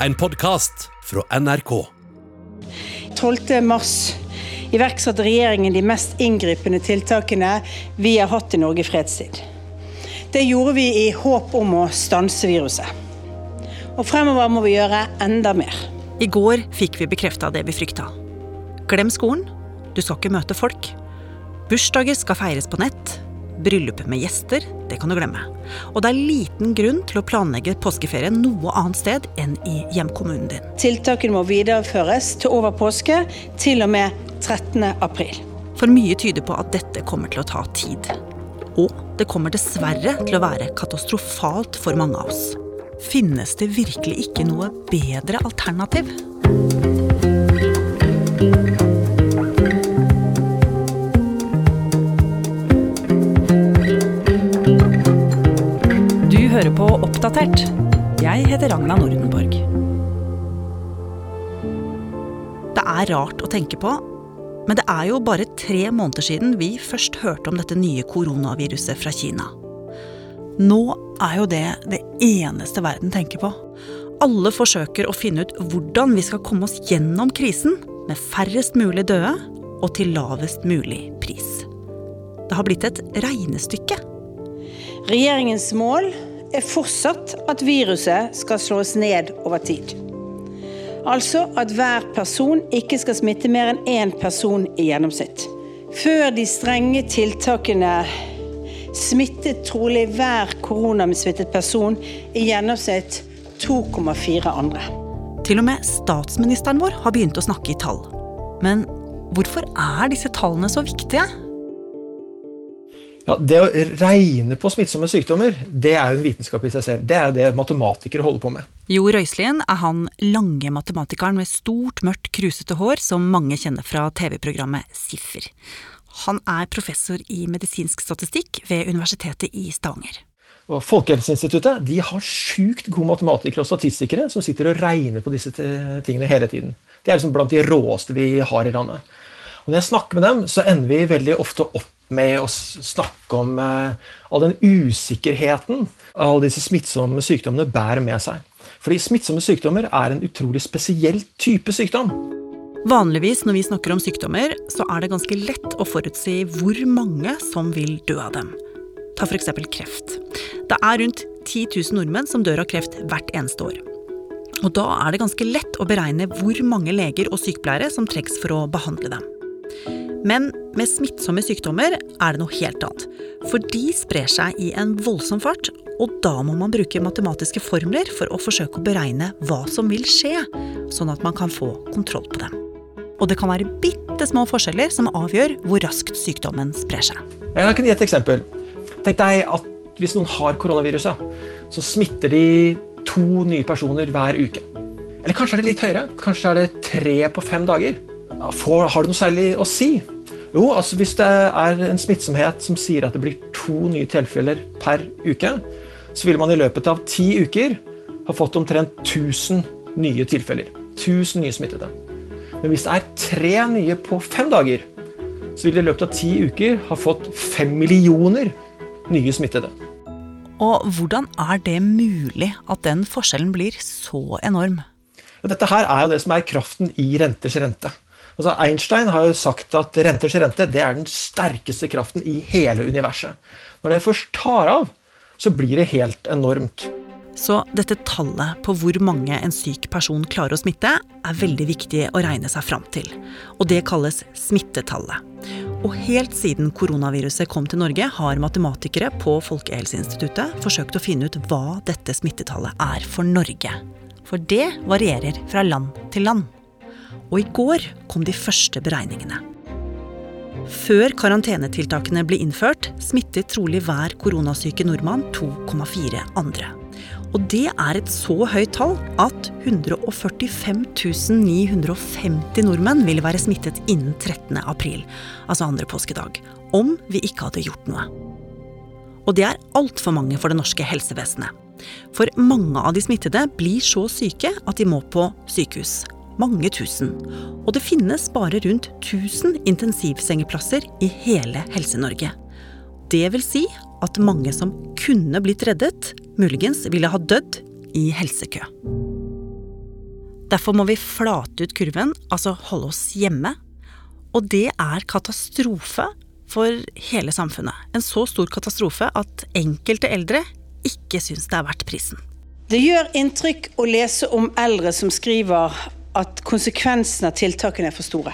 En podkast fra NRK. 12. mars iverksatte regjeringen de mest inngripende tiltakene vi har hatt i Norge i fredstid. Det gjorde vi i håp om å stanse viruset. Og fremover må vi gjøre enda mer. I går fikk vi bekrefta det vi frykta. Glem skolen. Du skal ikke møte folk. Bursdager skal feires på nett. Bryllup med gjester, det kan du glemme. Og det er liten grunn til å planlegge påskeferie noe annet sted enn i hjemkommunen din. Tiltakene må videreføres til over påske, til og med 13. april. For mye tyder på at dette kommer til å ta tid. Og det kommer dessverre til å være katastrofalt for mange av oss. Finnes det virkelig ikke noe bedre alternativ? Oppdatert. Jeg heter Ragna Nordenborg. Det er rart å tenke på, men det er jo bare tre måneder siden vi først hørte om dette nye koronaviruset fra Kina. Nå er jo det det eneste verden tenker på. Alle forsøker å finne ut hvordan vi skal komme oss gjennom krisen med færrest mulig døde og til lavest mulig pris. Det har blitt et regnestykke. Regjeringens mål er fortsatt at viruset skal slås ned over tid. Altså at hver person ikke skal smitte mer enn én person i gjennomsnitt. Før de strenge tiltakene smittet trolig hver koronasmittet person i gjennomsnitt 2,4 andre. Til og med statsministeren vår har begynt å snakke i tall. Men hvorfor er disse tallene så viktige? Ja, Det å regne på smittsomme sykdommer, det er jo en vitenskap i seg selv. Det er det matematikere holder på med. Jo Røiselien er han lange matematikeren med stort, mørkt, krusete hår som mange kjenner fra TV-programmet Siffer. Han er professor i medisinsk statistikk ved Universitetet i Stavanger. Og Folkehelseinstituttet de har sjukt gode matematikere og statistikere som sitter og regner på disse tingene hele tiden. De er liksom blant de råeste vi har i landet. Og Når jeg snakker med dem, så ender vi veldig ofte opp med å snakke om eh, all den usikkerheten alle disse smittsomme sykdommene bærer med seg. Fordi smittsomme sykdommer er en utrolig spesiell type sykdom. Vanligvis når vi snakker om sykdommer, så er det ganske lett å forutsi hvor mange som vil dø av dem. Ta f.eks. kreft. Det er rundt 10 000 nordmenn som dør av kreft hvert eneste år. Og da er det ganske lett å beregne hvor mange leger og sykepleiere som trengs for å behandle dem. Men med smittsomme sykdommer er det noe helt annet. For de sprer seg i en voldsom fart, og da må man bruke matematiske formler for å forsøke å beregne hva som vil skje, sånn at man kan få kontroll på dem. Og det kan være bitte små forskjeller som avgjør hvor raskt sykdommen sprer seg. Jeg kan gi et eksempel. Tenk deg at hvis noen har koronaviruset, så smitter de to nye personer hver uke. Eller kanskje er det litt høyere. Kanskje er det tre på fem dager. For, har det noe særlig å si? Jo, altså hvis det er en smittsomhet som sier at det blir to nye tilfeller per uke, så vil man i løpet av ti uker ha fått omtrent 1000 nye tilfeller. 1000 nye smittede. Men hvis det er tre nye på fem dager, så vil det i løpet av ti uker ha fått fem millioner nye smittede. Og hvordan er det mulig at den forskjellen blir så enorm? Dette her er jo det som er kraften i renters rente. Altså Einstein har jo sagt at renters rente det er den sterkeste kraften i hele universet. Når det først tar av, så blir det helt enormt. Så dette tallet på hvor mange en syk person klarer å smitte, er veldig viktig å regne seg fram til. Og det kalles smittetallet. Og helt siden koronaviruset kom til Norge, har matematikere på Folkehelseinstituttet forsøkt å finne ut hva dette smittetallet er for Norge. For det varierer fra land til land. Og i går kom de første beregningene. Før karantenetiltakene ble innført, smittet trolig hver koronasyke nordmann 2,4 andre. Og det er et så høyt tall at 145 950 nordmenn ville være smittet innen 13. april, altså andre påskedag, om vi ikke hadde gjort noe. Og det er altfor mange for det norske helsevesenet. For mange av de smittede blir så syke at de må på sykehus mange tusen. Og det finnes bare rundt 1000 intensivsengeplasser i hele Helse-Norge. Det vil si at mange som kunne blitt reddet, muligens ville ha dødd i helsekø. Derfor må vi flate ut kurven, altså holde oss hjemme. Og det er katastrofe for hele samfunnet. En så stor katastrofe at enkelte eldre ikke syns det er verdt prisen. Det gjør inntrykk å lese om eldre som skriver at konsekvensene av tiltakene er for store.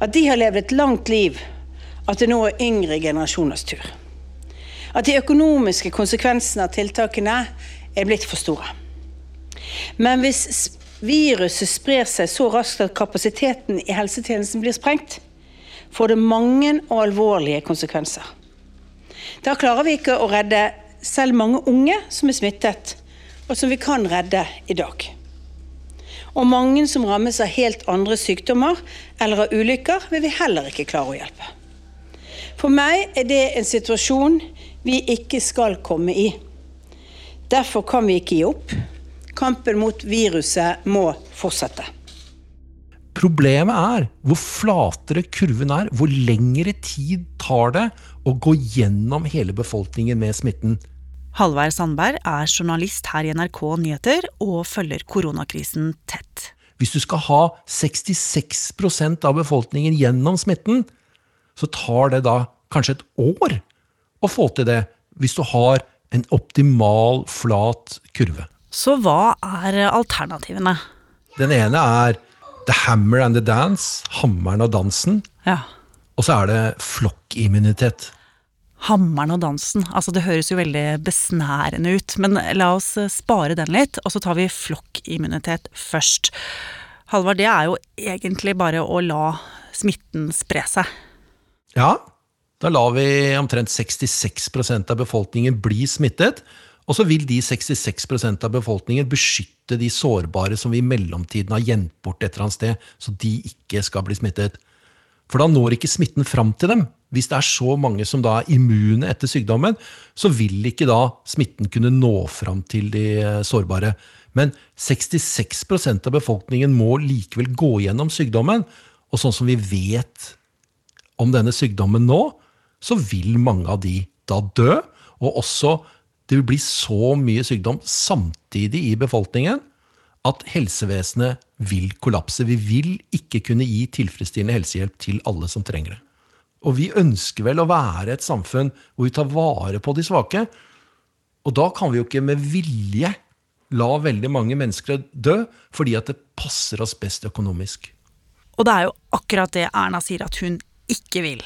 At de har levd et langt liv, at det nå er yngre generasjoners tur. At de økonomiske konsekvensene av tiltakene er blitt for store. Men hvis viruset sprer seg så raskt at kapasiteten i helsetjenesten blir sprengt, får det mange og alvorlige konsekvenser. Da klarer vi ikke å redde selv mange unge som er smittet, og som vi kan redde i dag. Og mange som rammes av helt andre sykdommer eller av ulykker, vil vi heller ikke klare å hjelpe. For meg er det en situasjon vi ikke skal komme i. Derfor kan vi ikke gi opp. Kampen mot viruset må fortsette. Problemet er hvor flatere kurven er, hvor lengre tid tar det å gå gjennom hele befolkningen med smitten. Halvard Sandberg er journalist her i NRK Nyheter og følger koronakrisen tett. Hvis du skal ha 66% av befolkningen gjennom smitten, så tar det da kanskje et år å få til det, hvis du har en optimal, flat kurve. Så hva er alternativene? Den ene er The Hammer and the Dance, hammeren og dansen. Ja. Og så er det flokkimmunitet. Hammeren og dansen. Altså, det høres jo veldig besnærende ut, men la oss spare den litt, og så tar vi flokkimmunitet først. Halvard, det er jo egentlig bare å la smitten spre seg. Ja, da lar vi omtrent 66% av befolkningen bli smittet. Og så vil de 66% av befolkningen beskytte de sårbare som vi i mellomtiden har gjemt bort et eller annet sted, så de ikke skal bli smittet. For da når ikke smitten fram til dem. Hvis det er så mange som da er immune etter sykdommen, så vil ikke da smitten kunne nå fram til de eh, sårbare. Men 66% av befolkningen må likevel gå gjennom sykdommen. Og sånn som vi vet om denne sykdommen nå, så vil mange av de da dø. Og også det vil bli så mye sykdom samtidig i befolkningen at helsevesenet vil kollapse. Vi vil ikke kunne gi tilfredsstillende helsehjelp til alle som trenger det. Og vi ønsker vel å være et samfunn hvor vi tar vare på de svake. Og da kan vi jo ikke med vilje la veldig mange mennesker dø fordi at det passer oss best økonomisk. Og det er jo akkurat det Erna sier at hun ikke vil.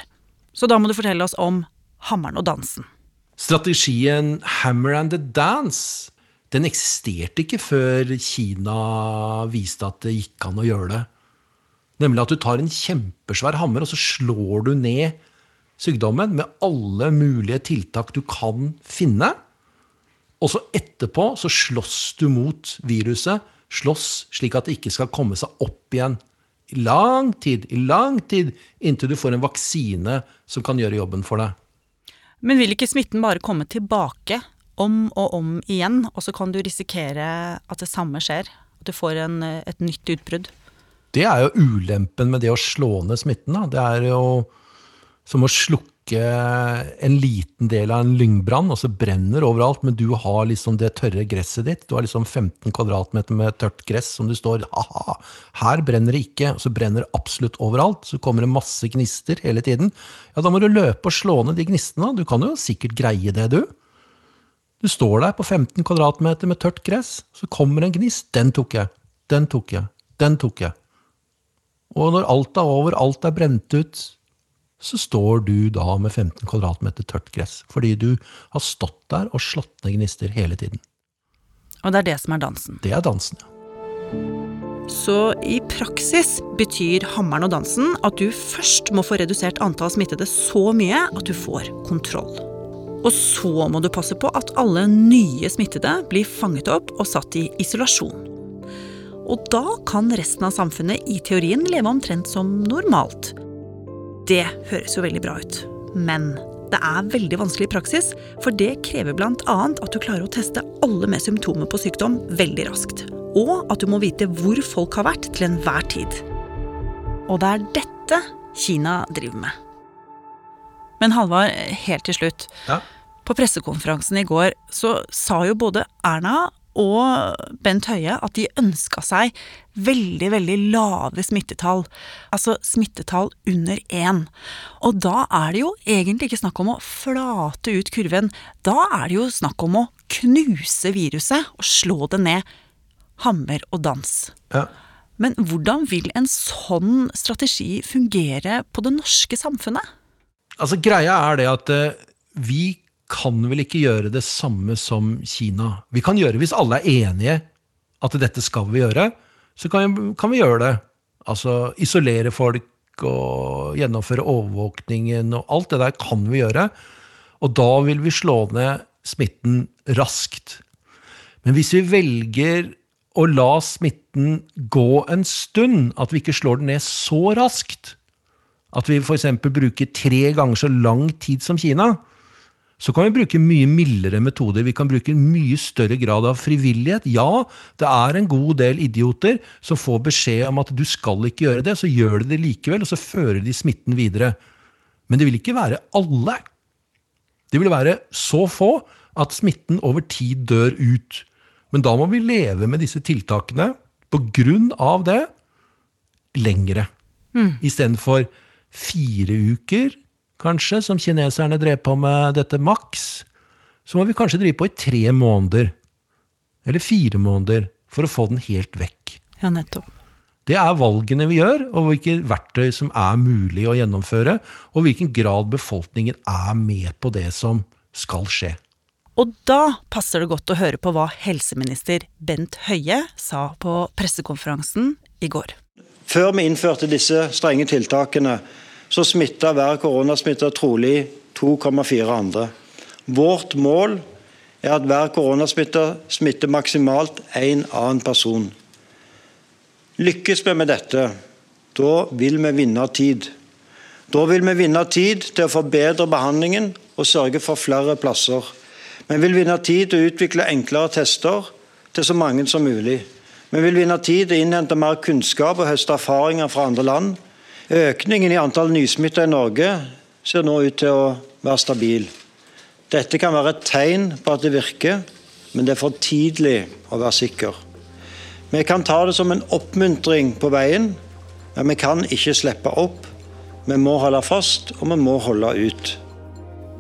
Så da må du fortelle oss om hammeren og dansen. Strategien Hammer and the Dance den eksisterte ikke før Kina viste at det gikk an å gjøre det. Nemlig at du tar en kjempesvær hammer, og så slår du ned sykdommen med alle mulige tiltak du kan finne. Og så etterpå så slåss du mot viruset. Slåss slik at det ikke skal komme seg opp igjen. I lang tid, i lang tid, inntil du får en vaksine som kan gjøre jobben for deg. Men vil ikke smitten bare komme tilbake om og om igjen, og så kan du risikere at det samme skjer? At du får en, et nytt utbrudd? Det er jo ulempen med det å slå ned smitten. Da. Det er jo som å slukke en liten del av en lyngbrann, og så brenner overalt, men du har liksom det tørre gresset ditt. Du har liksom 15 kvadratmeter med tørt gress som du står aha, her brenner det ikke, og så brenner det absolutt overalt. Så kommer det masse gnister hele tiden. Ja, da må du løpe og slå ned de gnistene. Du kan jo sikkert greie det, du. Du står der på 15 kvadratmeter med tørt gress, så kommer en gnist. Den tok jeg. Den tok jeg. Den tok jeg. Og når alt er over, alt er brent ut, så står du da med 15 kvadratmeter tørt gress. Fordi du har stått der og slått ned gnister hele tiden. Og det er det som er dansen? Det er dansen, ja. Så i praksis betyr hammeren og dansen at du først må få redusert antall smittede så mye at du får kontroll. Og så må du passe på at alle nye smittede blir fanget opp og satt i isolasjon. Og da kan resten av samfunnet i teorien leve omtrent som normalt. Det høres jo veldig bra ut. Men det er veldig vanskelig i praksis, for det krever bl.a. at du klarer å teste alle med symptomer på sykdom veldig raskt. Og at du må vite hvor folk har vært til enhver tid. Og det er dette Kina driver med. Men Halvard, helt til slutt. Ja. På pressekonferansen i går så sa jo både Erna og Bent Høie at de ønska seg veldig, veldig lave smittetall. Altså smittetall under én. Og da er det jo egentlig ikke snakk om å flate ut kurven. Da er det jo snakk om å knuse viruset og slå det ned. Hammer og dans. Ja. Men hvordan vil en sånn strategi fungere på det norske samfunnet? Altså, greia er det at eh, vi kan vel ikke gjøre det samme som Kina. Vi kan gjøre hvis alle er enige at dette skal vi gjøre, så kan, kan vi gjøre det. Altså isolere folk og gjennomføre overvåkningen og alt det der kan vi gjøre. Og da vil vi slå ned smitten raskt. Men hvis vi velger å la smitten gå en stund, at vi ikke slår den ned så raskt, at vi f.eks. bruker tre ganger så lang tid som Kina, så kan vi bruke mye mildere metoder. Vi kan bruke mye større grad av frivillighet. Ja, det er en god del idioter som får beskjed om at du skal ikke gjøre det, så gjør de det likevel, og så fører de smitten videre. Men det vil ikke være alle. Det vil være så få at smitten over tid dør ut. Men da må vi leve med disse tiltakene på grunn av det lengre. Mm. Istedenfor fire uker, kanskje, som kineserne drev på med dette maks. Så må vi kanskje drive på i tre måneder. Eller fire måneder. For å få den helt vekk. Ja, nettopp. Det er valgene vi gjør, og hvilke verktøy som er mulig å gjennomføre. Og hvilken grad befolkningen er med på det som skal skje. Og da passer det godt å høre på hva helseminister Bent Høie sa på pressekonferansen i går. Før vi innførte disse strenge tiltakene, så smitta hver koronasmitta trolig 2,4 andre. Vårt mål er at hver koronasmitta smitter maksimalt én annen person. Lykkes vi med dette, da vil vi vinne tid. Da vil vi vinne tid til å forbedre behandlingen og sørge for flere plasser. Vi vil vinne tid til å utvikle enklere tester til så mange som mulig. Vi vil vinne tid til å innhente mer kunnskap og høste erfaringer fra andre land. Økningen i antall nysmitta i Norge ser nå ut til å være stabil. Dette kan være et tegn på at det virker, men det er for tidlig å være sikker. Vi kan ta det som en oppmuntring på veien, men vi kan ikke slippe opp. Vi må holde fast, og vi må holde ut.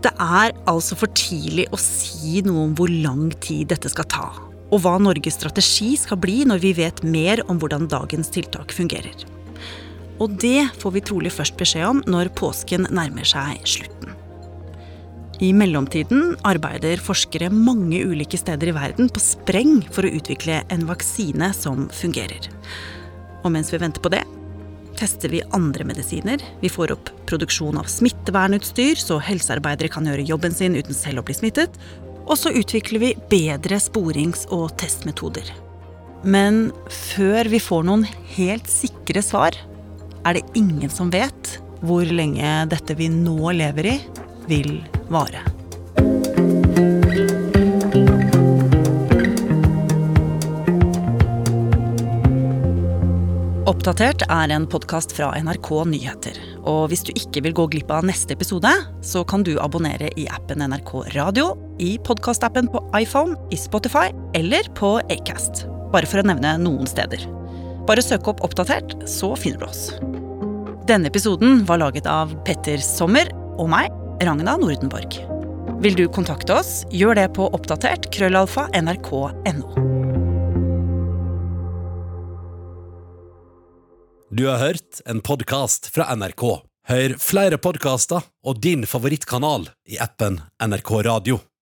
Det er altså for tidlig å si noe om hvor lang tid dette skal ta, og hva Norges strategi skal bli når vi vet mer om hvordan dagens tiltak fungerer. Og det får vi trolig først beskjed om når påsken nærmer seg slutten. I mellomtiden arbeider forskere mange ulike steder i verden på spreng for å utvikle en vaksine som fungerer. Og mens vi venter på det, tester vi andre medisiner. Vi får opp produksjon av smittevernutstyr, så helsearbeidere kan gjøre jobben sin uten selv å bli smittet. Og så utvikler vi bedre sporings- og testmetoder. Men før vi får noen helt sikre svar, er det ingen som vet hvor lenge dette vi nå lever i, vil vare. Oppdatert er en podkast fra NRK Nyheter. Og hvis du ikke vil gå glipp av neste episode, så kan du abonnere i appen NRK Radio, i podkastappen på iPhone, i Spotify eller på Acast. Bare for å nevne noen steder. Bare søk opp Oppdatert, så finner du oss. Denne episoden var laget av Petter Sommer og meg, Ragna Nordenborg. Vil du kontakte oss, gjør det på oppdatert krøllalfa nrk.no. Du har hørt en podkast fra NRK. Hør flere podkaster og din favorittkanal i appen NRK Radio.